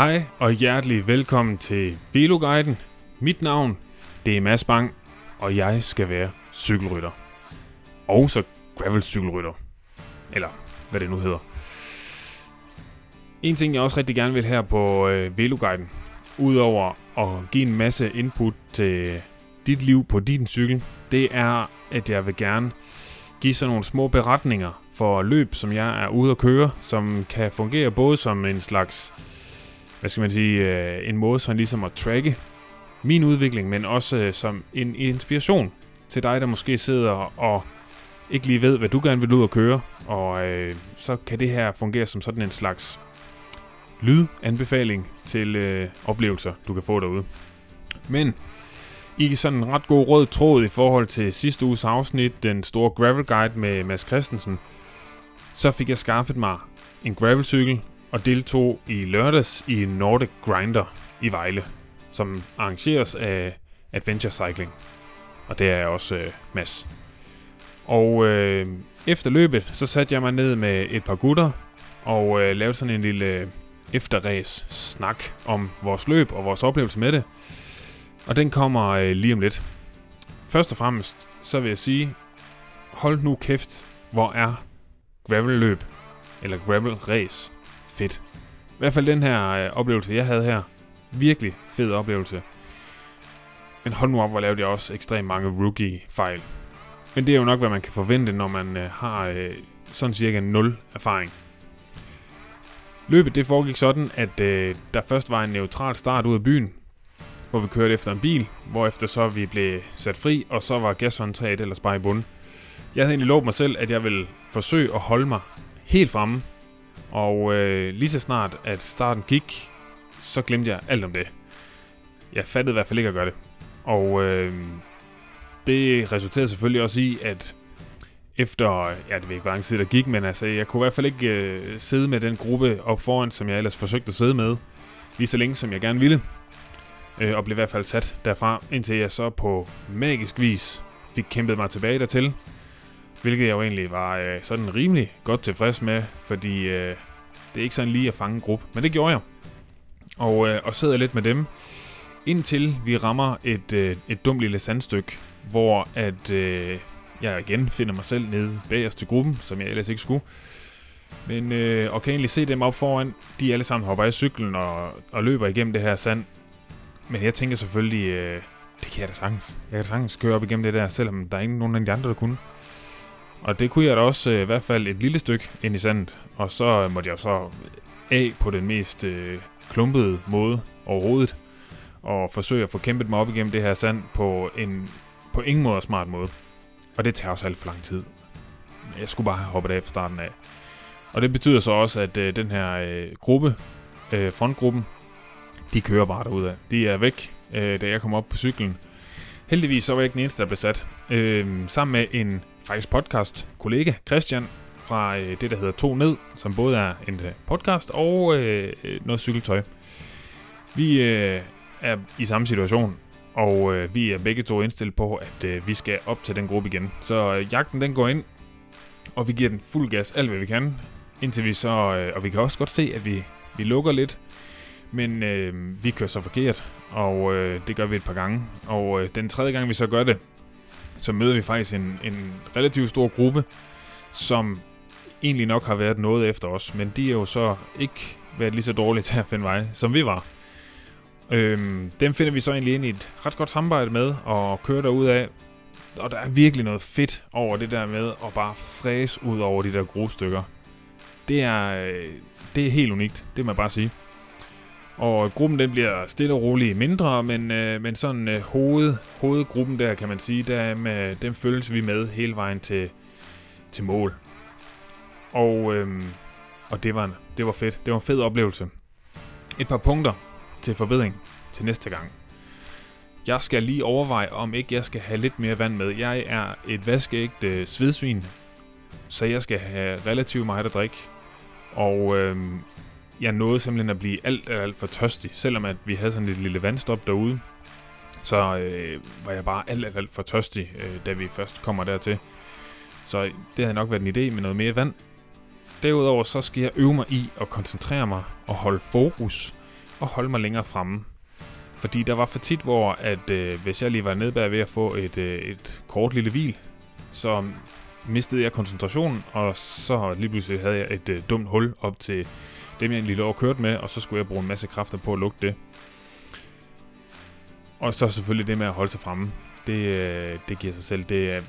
Hej og hjertelig velkommen til Veloguiden. Mit navn, det er Mads Bang, og jeg skal være cykelrytter. Og så gravelcykelrytter. Eller hvad det nu hedder. En ting, jeg også rigtig gerne vil her på øh, Veloguiden, udover at give en masse input til dit liv på din cykel, det er, at jeg vil gerne give sådan nogle små beretninger for løb, som jeg er ude at køre, som kan fungere både som en slags, hvad skal man sige, øh, en måde sådan ligesom at tracke min udvikling, men også øh, som en inspiration til dig, der måske sidder og ikke lige ved, hvad du gerne vil ud og køre, og øh, så kan det her fungere som sådan en slags lydanbefaling til øh, oplevelser, du kan få derude. Men i sådan en ret god rød tråd i forhold til sidste uges afsnit, den store gravel guide med Mads Christensen, så fik jeg skaffet mig en gravelcykel og deltog i lørdags i Nordic Grinder i Vejle, som arrangeres af Adventure Cycling. Og det er også øh, Mads. Og øh, efter løbet, så satte jeg mig ned med et par gutter og øh, lavede sådan en lille efterræs snak om vores løb og vores oplevelse med det. Og den kommer øh, lige om lidt. Først og fremmest, så vil jeg sige, hold nu kæft, hvor er gravel-løb, eller gravel-race, fedt. I hvert fald den her øh, oplevelse, jeg havde her, virkelig fed oplevelse. Men hold nu op, hvor lavede jeg også ekstremt mange rookie-fejl. Men det er jo nok, hvad man kan forvente, når man øh, har øh, sådan cirka 0 erfaring. Løbet det foregik sådan, at øh, der først var en neutral start ud af byen, hvor vi kørte efter en bil, hvorefter så vi blev sat fri, og så var gashåndtaget ellers bare i bund. Jeg havde egentlig lovet mig selv, at jeg ville forsøge at holde mig helt fremme, og øh, lige så snart at starten gik, så glemte jeg alt om det. Jeg fattede i hvert fald ikke at gøre det. Og øh, det resulterede selvfølgelig også i, at efter, ja det ved ikke, hvor lang tid der gik, men altså, jeg kunne i hvert fald ikke øh, sidde med den gruppe op foran, som jeg ellers forsøgte at sidde med, lige så længe som jeg gerne ville. Øh, og blev i hvert fald sat derfra, indtil jeg så på magisk vis fik kæmpet mig tilbage dertil. Hvilket jeg jo egentlig var øh, sådan rimelig godt tilfreds med, fordi øh, det er ikke sådan lige at fange en gruppe. Men det gjorde jeg. Og, øh, og sidder lidt med dem, indtil vi rammer et, øh, et dumt lille sandstykke, hvor at øh, jeg igen finder mig selv nede bagerst til gruppen, som jeg ellers ikke skulle. Men, øh, og kan egentlig se dem op foran. De alle sammen hopper i cyklen og, og løber igennem det her sand. Men jeg tænker selvfølgelig, øh, det kan jeg da sagtens. Jeg kan da sagtens køre op igennem det der, selvom der er ingen nogen af de andre, der kunne. Og det kunne jeg da også øh, i hvert fald et lille stykke ind i sandet. Og så øh, måtte jeg så af på den mest øh, klumpede måde overhovedet. Og forsøge at få kæmpet mig op igennem det her sand på en på ingen måde smart måde. Og det tager også alt for lang tid. Jeg skulle bare have hoppet af fra starten af. Og det betyder så også, at øh, den her øh, gruppe, øh, frontgruppen, de kører bare derudad. De er væk, øh, da jeg kom op på cyklen. Heldigvis så var jeg ikke den eneste, der blev sat. Øh, sammen med en faktisk podcast-kollega, Christian, fra øh, det, der hedder To Ned, som både er en øh, podcast og øh, øh, noget cykeltøj. Vi øh, er i samme situation, og øh, vi er begge to indstillet på, at øh, vi skal op til den gruppe igen. Så øh, jagten den går ind, og vi giver den fuld gas alt, hvad vi kan. Indtil vi så, øh, og vi kan også godt se, at vi, vi lukker lidt. Men øh, vi kører så forkert, og øh, det gør vi et par gange. Og øh, den tredje gang, vi så gør det, så møder vi faktisk en, en relativt stor gruppe, som egentlig nok har været noget efter os. Men de er jo så ikke været lige så dårlige til at finde vej, som vi var. Øhm, dem finder vi så egentlig ind i et ret godt samarbejde med, og kører derud af. Og der er virkelig noget fedt over det der med at bare fræse ud over de der grusstykker. Det er, øh, det er helt unikt, det må jeg bare sige. Og gruppen den bliver stille og roligt mindre, men, øh, men sådan øh, hoved, hovedgruppen der, kan man sige, der, med, dem følges vi med hele vejen til, til mål. Og, øh, og det, var, det var fedt. Det var en fed oplevelse. Et par punkter til forbedring til næste gang. Jeg skal lige overveje, om ikke jeg skal have lidt mere vand med. Jeg er et vaskeægte øh, svedsvin, så jeg skal have relativt meget at drikke. Og øh, jeg nåede simpelthen at blive alt, alt, alt for tørstig. Selvom at vi havde sådan et lille vandstop derude, så øh, var jeg bare alt, alt, alt for tørstig, øh, da vi først kommer dertil. Så øh, det havde nok været en idé med noget mere vand. Derudover så skal jeg øve mig i at koncentrere mig og holde fokus og holde mig længere fremme. Fordi der var for tit, hvor at, øh, hvis jeg lige var nede bag ved at få et, øh, et kort lille hvil, så mistede jeg koncentrationen, og så lige pludselig havde jeg et øh, dumt hul op til dem, jeg egentlig lå og kørte med, og så skulle jeg bruge en masse kræfter på at lukke det. Og så selvfølgelig det med at holde sig fremme. Det, øh, det giver sig selv. Det, øh,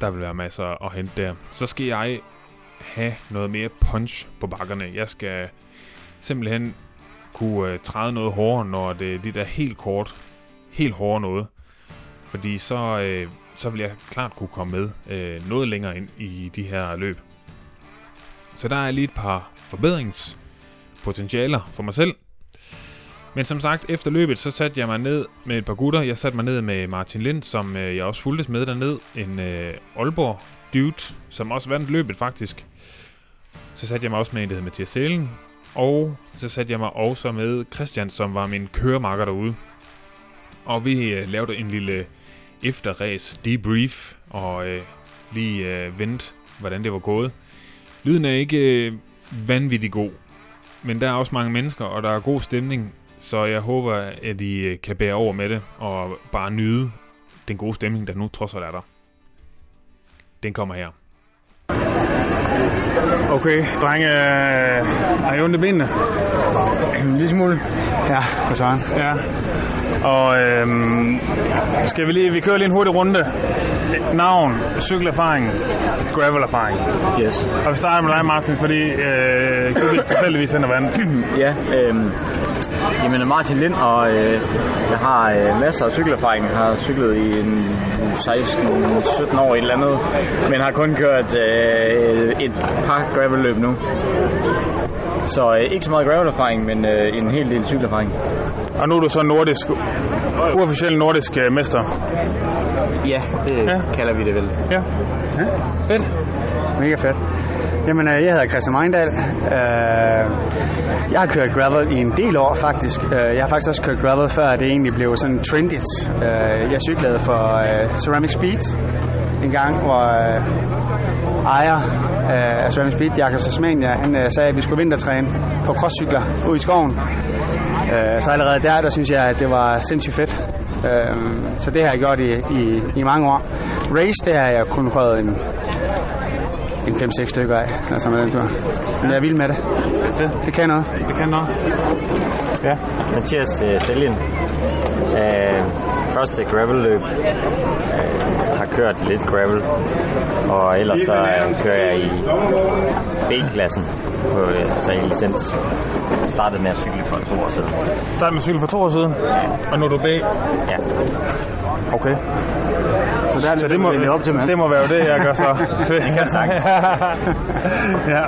der vil være masser at hente der. Så skal jeg have noget mere punch på bakkerne. Jeg skal simpelthen kunne øh, træde noget hårdere, når det er de der helt kort, helt hårde noget. Fordi så, øh, så vil jeg klart kunne komme med øh, noget længere ind i de her løb. Så der er lige et par potentialer for mig selv. Men som sagt, efter løbet, så satte jeg mig ned med et par gutter. Jeg satte mig ned med Martin Lind, som øh, jeg også fuldtes med derned. En øh, Aalborg dude, som også vandt løbet faktisk. Så satte jeg mig også med en, der hed Mathias Sælen. Og så satte jeg mig også med Christian, som var min køremarker derude. Og vi øh, lavede en lille efterræs debrief, og øh, lige øh, vendte, hvordan det var gået. Lyden er ikke øh, vanvittig god, men der er også mange mennesker, og der er god stemning, så jeg håber, at I øh, kan bære over med det, og bare nyde den gode stemning, der nu trods alt er der. Den kommer her. Okay, drenge, øh, har I ondt i benene? En lille smule. Ja, for søren. Ja. Og øhm, skal vi lige, vi kører lige en hurtig runde. Navn, cykelerfaring, gravelerfaring. Yes. Og vi starter med dig, Martin, fordi øh, vil tilfældigvis hen og vand. Ja, øhm, jamen Martin Lind, og øh, jeg har øh, masser af cykelerfaring. Jeg har cyklet i en 16-17 år et eller andet, men har kun kørt øh, et par gravelløb nu. Så øh, ikke så meget gravelerfaring, men øh, en hel del cykelerfaring. Og nu er du så nordisk, uofficiel nordisk øh, mester. Ja, det Ja. ja. kalder vi det vel. Ja. Fedt. Mega fedt. Jamen, øh, jeg hedder Christian Meindal. Øh, Jeg har kørt gravel i en del år, faktisk faktisk. Øh, jeg har faktisk også kørt gravel, før det egentlig blev sådan trendigt. Øh, jeg cyklede for øh, Ceramic Speed en gang, hvor ejer af Ceramic Speed, Jakob Tasmania, han sagde, at vi skulle vintertræne på crosscykler ude i skoven. Så allerede der, der synes jeg, at det var sindssygt fedt. Så det har jeg gjort i, i, i mange år. Race, det har jeg kun prøvet en en 5-6 stykker af, altså med den tur. Men jeg er vild med det. Det, Det kan noget. det kan noget. Ja. Mathias øh, Seljen. Øh, første gravelløb. Øh, har kørt lidt gravel. Og ellers så kører jeg i B-klassen. På, øh, altså i licens. Startede med at cykle for to år siden. Startede med cykel for to år siden, og nu er du B. Ja. Okay. Så der er Så det må, lidt op til, det må være jo det, jeg gør så. det kan jeg sagtens. ja.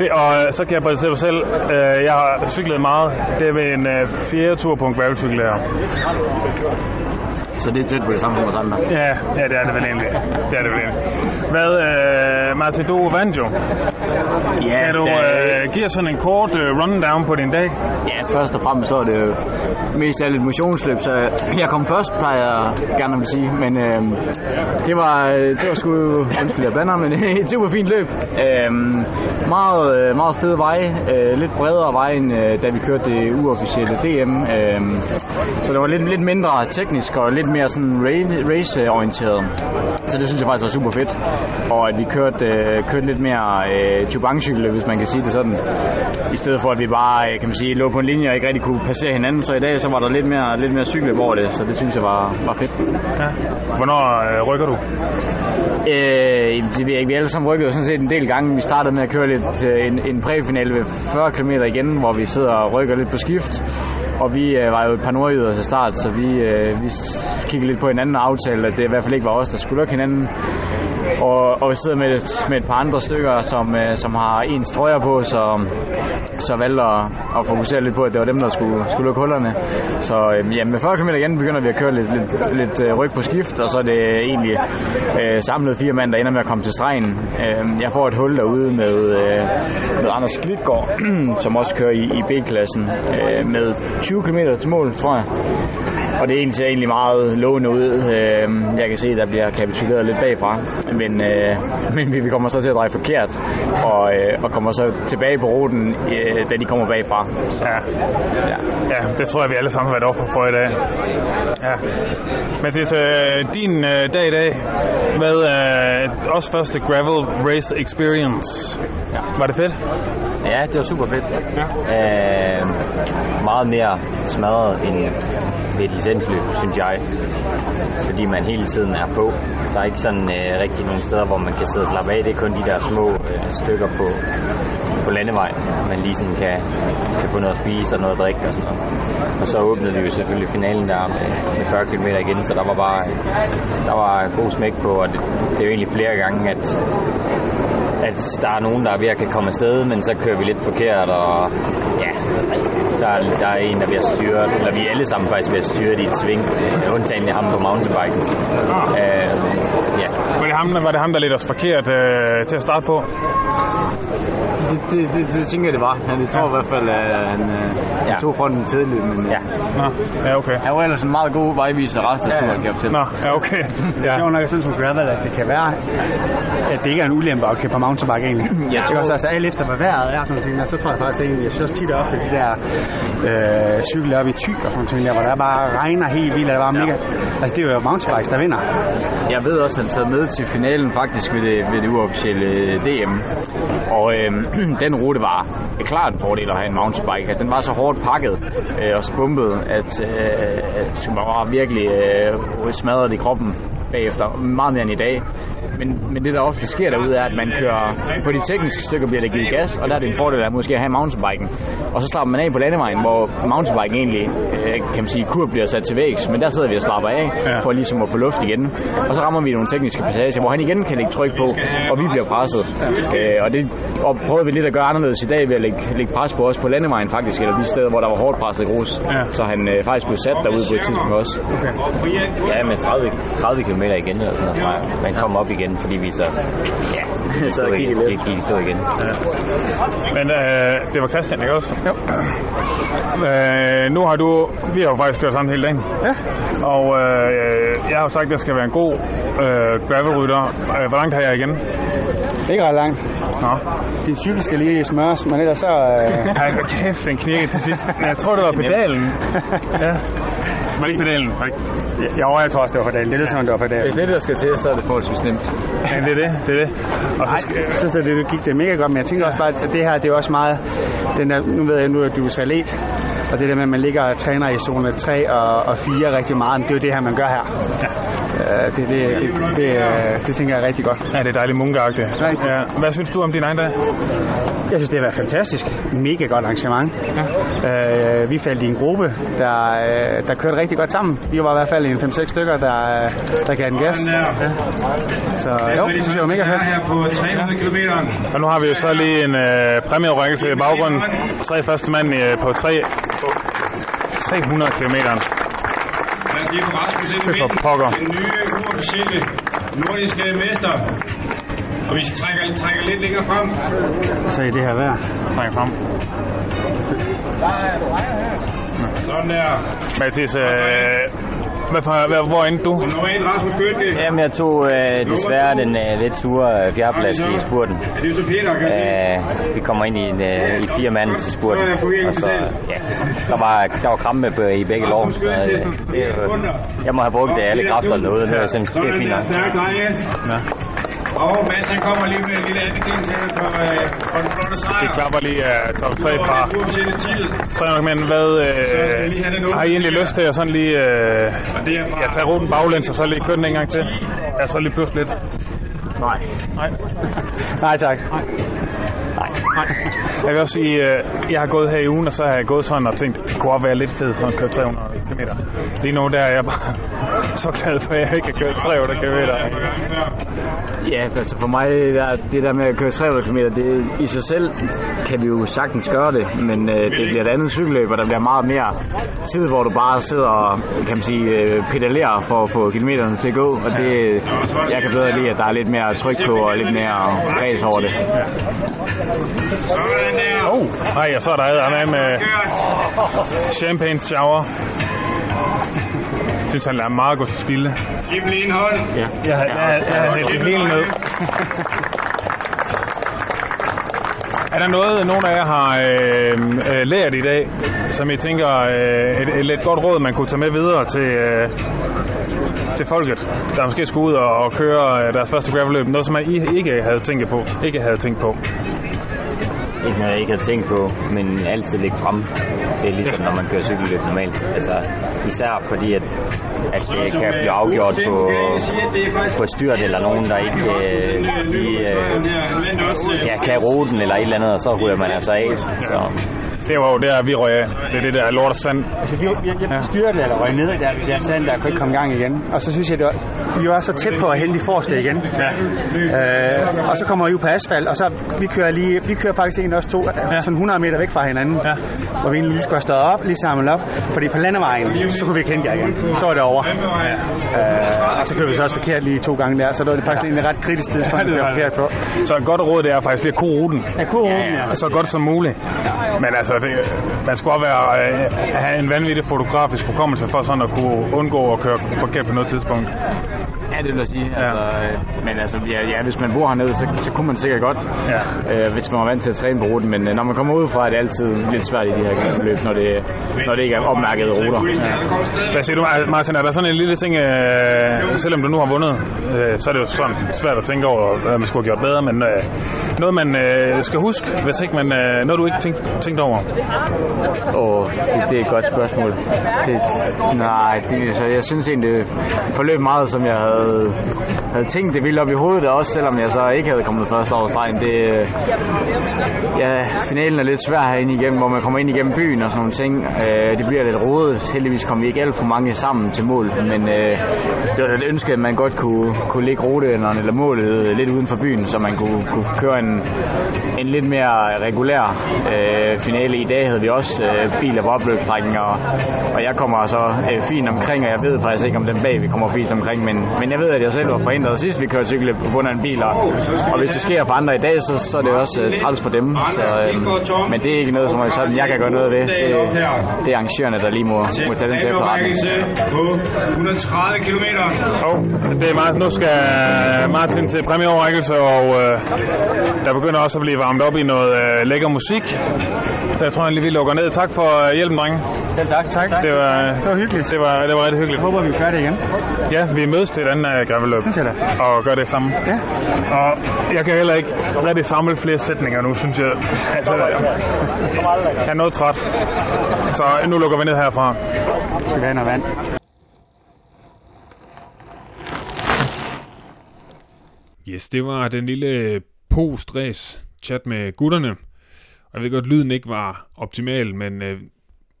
Det, og øh, så kan jeg præsentere mig selv. Øh, Jeg har cyklet meget. Det er ved en øh, fjerde tur på en gravelcykel her. Så det er tæt på det samme som os andre. Ja, ja, det er det vel egentlig. Det er det vel egentlig. Hvad, øh, Martin, du vandt jo. Ja, Kan du da- øh, give sådan en kort øh, rundown på din dag? Ja, først og fremmest så er det jo mest af lidt motionsløb, så jeg kom først, plejer jeg gerne at sige, men øh, det var øh, det var sgu, undskyld jeg blander, men et super fint løb. Øhm, øh, meget, meget fed vej, øh, lidt bredere vej end øh, da vi kørte det uofficielle DM, øh, så det var lidt, lidt mindre teknisk og lidt mere sådan race-orienteret. Så det synes jeg faktisk var super fedt. Og at vi kørte, øh, kørte lidt mere øh, Chubang-cykel, hvis man kan sige det sådan. I stedet for at vi bare, øh, kan man sige, lå på en linje og ikke rigtig kunne passere hinanden. Så i dag så var der lidt mere, lidt mere cykel over det, så det synes jeg var, var fedt. Ja. Hvornår øh, rykker du? Øh, det ved jeg ikke. Vi alle sammen rykkede jo sådan set en del gange. Vi startede med at køre lidt øh, en, en præfinale ved 40 km igen, hvor vi sidder og rykker lidt på skift. Og vi øh, var jo et par nordjyder til start, så vi, øh, vi kiggede lidt på en anden aftale, at det i hvert fald ikke var os, der skulle lukke hinanden. Og, og vi sidder med et, med et par andre stykker, som, øh, som har en trøjer på, så, så valgte at, at fokusere lidt på, at det var dem, der skulle, skulle lukke hullerne. Så øh, ja, med 40 km igen begynder vi at køre lidt, lidt, lidt øh, ryg på skift, og så er det egentlig øh, samlet fire mand, der ender med at komme til stregen. Øh, jeg får et hul derude med, øh, med Anders Klitgaard, som også kører i, i B-klassen, øh, med 20 km til mål, tror jeg. Og det egentlig ser egentlig meget lovende ud. Øh, jeg kan se, at der bliver kapituleret lidt bagfra. Men, øh, men vi kommer så til at dreje forkert, og, øh, og kommer så tilbage på ruten, øh, da de kommer bagfra. Så, Ja. ja. ja, det tror jeg, vi alle sammen har været offer for i dag. Ja. Mathias, øh, din dag i dag med øh, også første gravel race experience. Ja. Var det fedt? Ja, det var super fedt. Ja. Øh, meget mere smadret end ved et licensløb, synes jeg. Fordi man hele tiden er på. Der er ikke sådan øh, rigtig nogen steder, hvor man kan sidde og slappe af. Det er kun de der små øh, stykker på, på landevejen, man lige sådan kan, kan få noget at spise og noget at drikke og sådan noget. Og så åbnede vi jo selvfølgelig finalen der med, med 40 km igen, så der var bare der var god smæk på, og det, det er jo egentlig flere gange, at at der er nogen, der er ved at kan komme afsted, men så kører vi lidt forkert, og ja, der, er, der er en, der er ved at styre, eller vi er alle sammen faktisk ved at styre det i et sving, øh, undtagen ham på mountainbiken. Øh, ja. Var det ham, var det ham der ledte os forkert øh, til at starte på? Det, det, det, det tænker jeg, det var. Han, jeg tror i hvert fald, at han, øh, han Ja. tog fronten tidligt, men Ja. Nå, ja, okay. han var ellers en meget god vejviser resten af turen, kan jeg fortælle. Nå, ja, okay. Det Ja. er sjovt nok sådan som gravel, at det kan være, at det ikke er en ulempe at køre på mountainbike egentlig. Jeg tror også, altså alt efter hvad vejret er, sådan ting, så tror jeg faktisk egentlig, jeg synes tit og ofte de der øh, cykler op i Thy og sådan ting, der, hvor der bare regner helt vildt, og det var mega, altså det er jo mountainbikes, der vinder. Jeg ved også, at han sad med til finalen faktisk ved det, ved det uofficielle DM. Og øh, den rute var klart en fordel at have en mountainbike. At den var så hårdt pakket øh, og skumpet, at, øh, at man var virkelig øh, smadret i kroppen bagefter. Meget mere end i dag. Men, men det, der ofte sker derude, er, at man kører på de tekniske stykker, bliver der givet gas, og der er det en fordel at måske have mountainbiken. Og så slapper man af på landevejen, hvor mountainbiken egentlig, øh, kan man sige, kur bliver sat til vægs, men der sidder vi og slapper af, Ja. for ligesom at få luft igen. Og så rammer vi nogle tekniske passager, hvor han igen kan lægge tryk på, og vi bliver presset. Øh, og det og prøvede vi lidt at gøre anderledes i dag ved at lægge, lægge pres på os på landevejen faktisk, eller de steder, hvor der var hårdt presset grus. Ja. Så han øh, faktisk blev sat derude på et tidspunkt også. ja, med 30, 30 km igen, eller sådan noget. Man kom op igen, fordi vi så, ja, Så gik igen, det gik, gik i stå igen. Men øh, det var Christian, ikke også? Jo. Øh, nu har du... Vi har jo faktisk kørt sammen hele dagen. Ja. Og øh, jeg har jo sagt, at jeg skal være en god øh, gravelrytter. Øh, hvor langt har jeg igen? Ikke ret langt. Nå. Din cykel skal lige smøres, men ellers så... Øh, Ej, kæft, den knirkede til sidst. Jeg tror, det var pedalen. Ja. Var det ikke pedalen? Var det ikke? jo, jeg tror også, det var for dagen. Det er sådan, det var for dagen. Hvis det er det, der skal til, så er det forholdsvis nemt. Ja, det er det. Det er det. Og så skal, jeg synes, at det gik det mega godt, men jeg tænker også bare, at det her, det er også meget, den der, nu ved jeg nu, at du er israelit, og det der med, at man ligger og træner i zone 3 og, og 4 rigtig meget, det er jo det her, man gør her. Ja. Uh, det, det, det, det, øh, det, tænker jeg er rigtig godt. ja, det er dejligt munkeagtigt. Ja. Hvad synes du om din egen dag? Jeg synes, det har været fantastisk. Mega godt arrangement. Ja. Uh, vi faldt i en gruppe, der, øh, der kørte rigtig godt sammen. Vi var i hvert fald en 5-6 stykker, der, øh, der gav den gas. Ja. Så jo, det synes jeg var mega fedt. her på 300 km. Og nu har vi jo så lige en øh, præmieoverrækkelse i baggrunden. Tre første mand øh, på, tre, på 300 km. Lad os lige få Rasmus ind i er. Den nye uofficielle nordiske mester. Og vi trækker, trækker lidt længere frem. Så i det her vejr. Træk frem. Sådan der. Mathis, øh, hvad for, hvad, hvor endte du? Nummer 1, Rasmus Gøtke. Jamen, jeg tog øh, desværre den øh, lidt sure øh, fjerdeplads i spurten. Er det så Peter, kan jeg? Øh, vi kommer ind i, en, øh, i fire mand til spurten, og så, ja, der var, der var krampe på, i begge lov, så øh, det, øh, jeg må have brugt øh, alle kræfter noget, nu er jeg det er Sådan fint nok. Ja. Og Mads, han kommer lige med en lille anerkendelse til på, øh, på den flotte sejr. Det klapper lige af uh, top 3 fra. 300 men hvad øh, har I egentlig lyst til at sådan lige øh, er ja, tage ruten baglæns og så lige køre den en gang til? Ja, så lige pludselig lidt. Nej. Nej. Nej, tak. Jeg vil også sige, øh, jeg har gået her i ugen, og så har jeg gået sådan og tænkt, det kunne også være lidt fedt sådan at køre 300 km. Lige nu der er jeg bare så glad for, at jeg ikke har kørt 300 km. Ja, altså for mig, det der med at køre 300 km, det i sig selv kan vi jo sagtens gøre det, men øh, det bliver et andet cykelløb, og der bliver meget mere tid, hvor du bare sidder og, kan man sige, øh, pedalerer for at få kilometerne til at gå, og det, jeg kan bedre lide, at der er lidt mere tryk på og lidt mere ræs over det. Der. Oh, Nej, og så er der adder med champagne shower. Jeg synes, han er meget godt til spilde. Giv dem lige en hånd. Ja. Jeg, jeg, jeg, jeg det hele ned. Er der noget, nogen af jer har øh, øh, lært i dag, som I tænker øh, et, et lidt godt råd, man kunne tage med videre til, øh, til folket, der måske skulle ud og, og køre øh, deres første gravelløb? Noget, som I ikke havde tænkt på? Ikke havde tænkt på. Ikke noget, jeg ikke havde tænkt på, men altid ligge frem. Det er ligesom, når man kører cykelløb normalt. Altså, især fordi, at, at det kan blive afgjort på, på styrt, eller nogen, der ikke øh, lige øh, ja, kan ruten eller et eller andet, og så ryger man altså af. Så Det var jo der, vi røg af. Det er det der lort sand. Altså, vi, jeg, jeg styrte eller røg ned der, der sand, der kunne ikke komme i gang igen. Og så synes jeg, det var, vi var så tæt på at hente de forreste igen. Ja. Øh, og så kommer vi ud på asfalt, og så vi kører, lige, vi kører faktisk en også to, ja. sådan 100 meter væk fra hinanden. Ja. Hvor vi egentlig lige skulle have stået op, lige samlet op. Fordi på landevejen, så kunne vi ikke hente jer igen. Så var det over. Øh, og så kører vi så også forkert lige to gange der, så det var det faktisk en ret kritisk tidspunkt, at køre forkert på. Så et godt råd, det er faktisk lige at kunne ruten. Ja, god ruten, ja. Så godt som muligt. Men altså, det, man skulle også være, øh, have en vanvittig fotografisk hukommelse for sådan at kunne undgå at køre forkert på noget tidspunkt. Ja, det vil jeg sige. Altså, øh, men altså, ja, ja, hvis man bor hernede, så, så kunne man sikkert godt, Ja. øh, hvis man var vant til at træne på ruten. Men øh, når man kommer ud fra, er det altid lidt svært i de her løb, når det, når det ikke er opmærkede ruter. Ja. Hvad siger du, Martin? Er der sådan en lille ting, øh, selvom du nu har vundet, øh, så er det jo sådan svært at tænke over, hvad man skulle have gjort bedre, men øh, noget, man øh, skal huske, hvis ikke man, øh, noget, du ikke tænkt, tænkt over? Åh, det, det er et godt spørgsmål. Det, nej, det, så jeg synes egentlig, det forløb meget, som jeg havde, havde tænkt det ville op i hovedet, også selvom jeg så ikke havde kommet første over stregen. Det, øh, ja, finalen er lidt svær herinde igennem, hvor man kommer ind igennem byen og sådan nogle ting. Øh, det bliver lidt rodet. Heldigvis kom vi ikke alt for mange sammen til mål, men øh, det var da et ønske, at man godt kunne, kunne lægge ruteænderen eller målet lidt uden for byen, så man kunne, kunne køre en, en lidt mere regulær øh, finale. I dag havde vi også øh, biler på opløbsstrækning, og, og jeg kommer så øh, fint omkring, og jeg ved faktisk ikke, om den bag vi kommer fint omkring, men, men jeg ved, at jeg selv var forhindret sidst, vi kørte cykel på grund af en bil, og, og hvis det sker for andre i dag, så, så er det også øh, træls for dem. Så, øh, men det er ikke noget, som er sådan, jeg kan gøre noget ved. Det, det er arrangørerne, der lige må, må tage den til efterretning. på 130 km. Og det er meget, nu skal Martin til præmieoverrækkelse, og øh, der begynder også at blive varmet op i noget øh, lækker musik. Så jeg tror, jeg lige vi lukker ned. Tak for øh, hjælpen, drenge. Ja, tak, tak. Det var, Det var hyggeligt. det var, det var rigtig hyggeligt. Jeg håber, vi gør det igen. Ja, vi mødes til et andet uh, gravelløb Synes jeg da. og gør det samme. Ja. Og jeg kan heller ikke rigtig samle flere sætninger nu, synes jeg. Altså, jeg er noget træt. Så nu lukker vi ned herfra. Skal vi have noget vand? Yes, det var den lille post-race chat med gutterne. Og jeg ved godt, lyden ikke var optimal, men øh,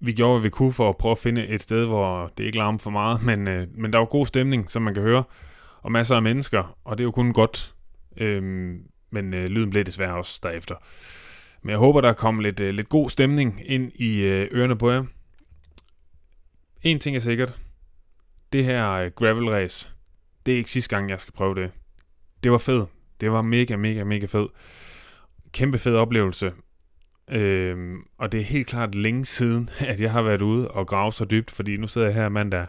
vi gjorde, hvad vi kunne for at prøve at finde et sted, hvor det ikke larmer for meget. Men, øh, men der var god stemning, som man kan høre, og masser af mennesker, og det er jo kun godt. Øh, men øh, lyden blev desværre også derefter. Men jeg håber, der kommer lidt, øh, lidt god stemning ind i øh, ørerne på jer. En ting er sikkert. Det her øh, gravel race, det er ikke sidste gang, jeg skal prøve det. Det var fedt. Det var mega, mega, mega fed. Kæmpe fed oplevelse. Øhm, og det er helt klart længe siden, at jeg har været ude og grave så dybt, fordi nu sidder jeg her mandag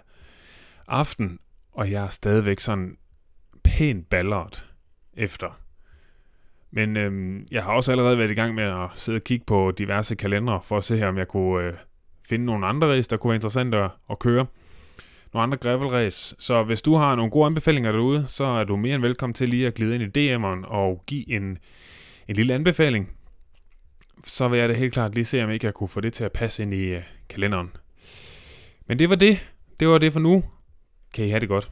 aften, og jeg er stadigvæk sådan pænt ballert efter. Men øhm, jeg har også allerede været i gang med at sidde og kigge på diverse kalendere, for at se her, om jeg kunne øh, finde nogle andre race, der kunne være interessante at, at køre. Nogle andre gravelræs. Så hvis du har nogle gode anbefalinger derude, så er du mere end velkommen til lige at glide ind i DM'eren og give en, en lille anbefaling. Så vil jeg da helt klart lige se, om ikke jeg kunne få det til at passe ind i øh, kalenderen. Men det var det. Det var det for nu. Kan I have det godt.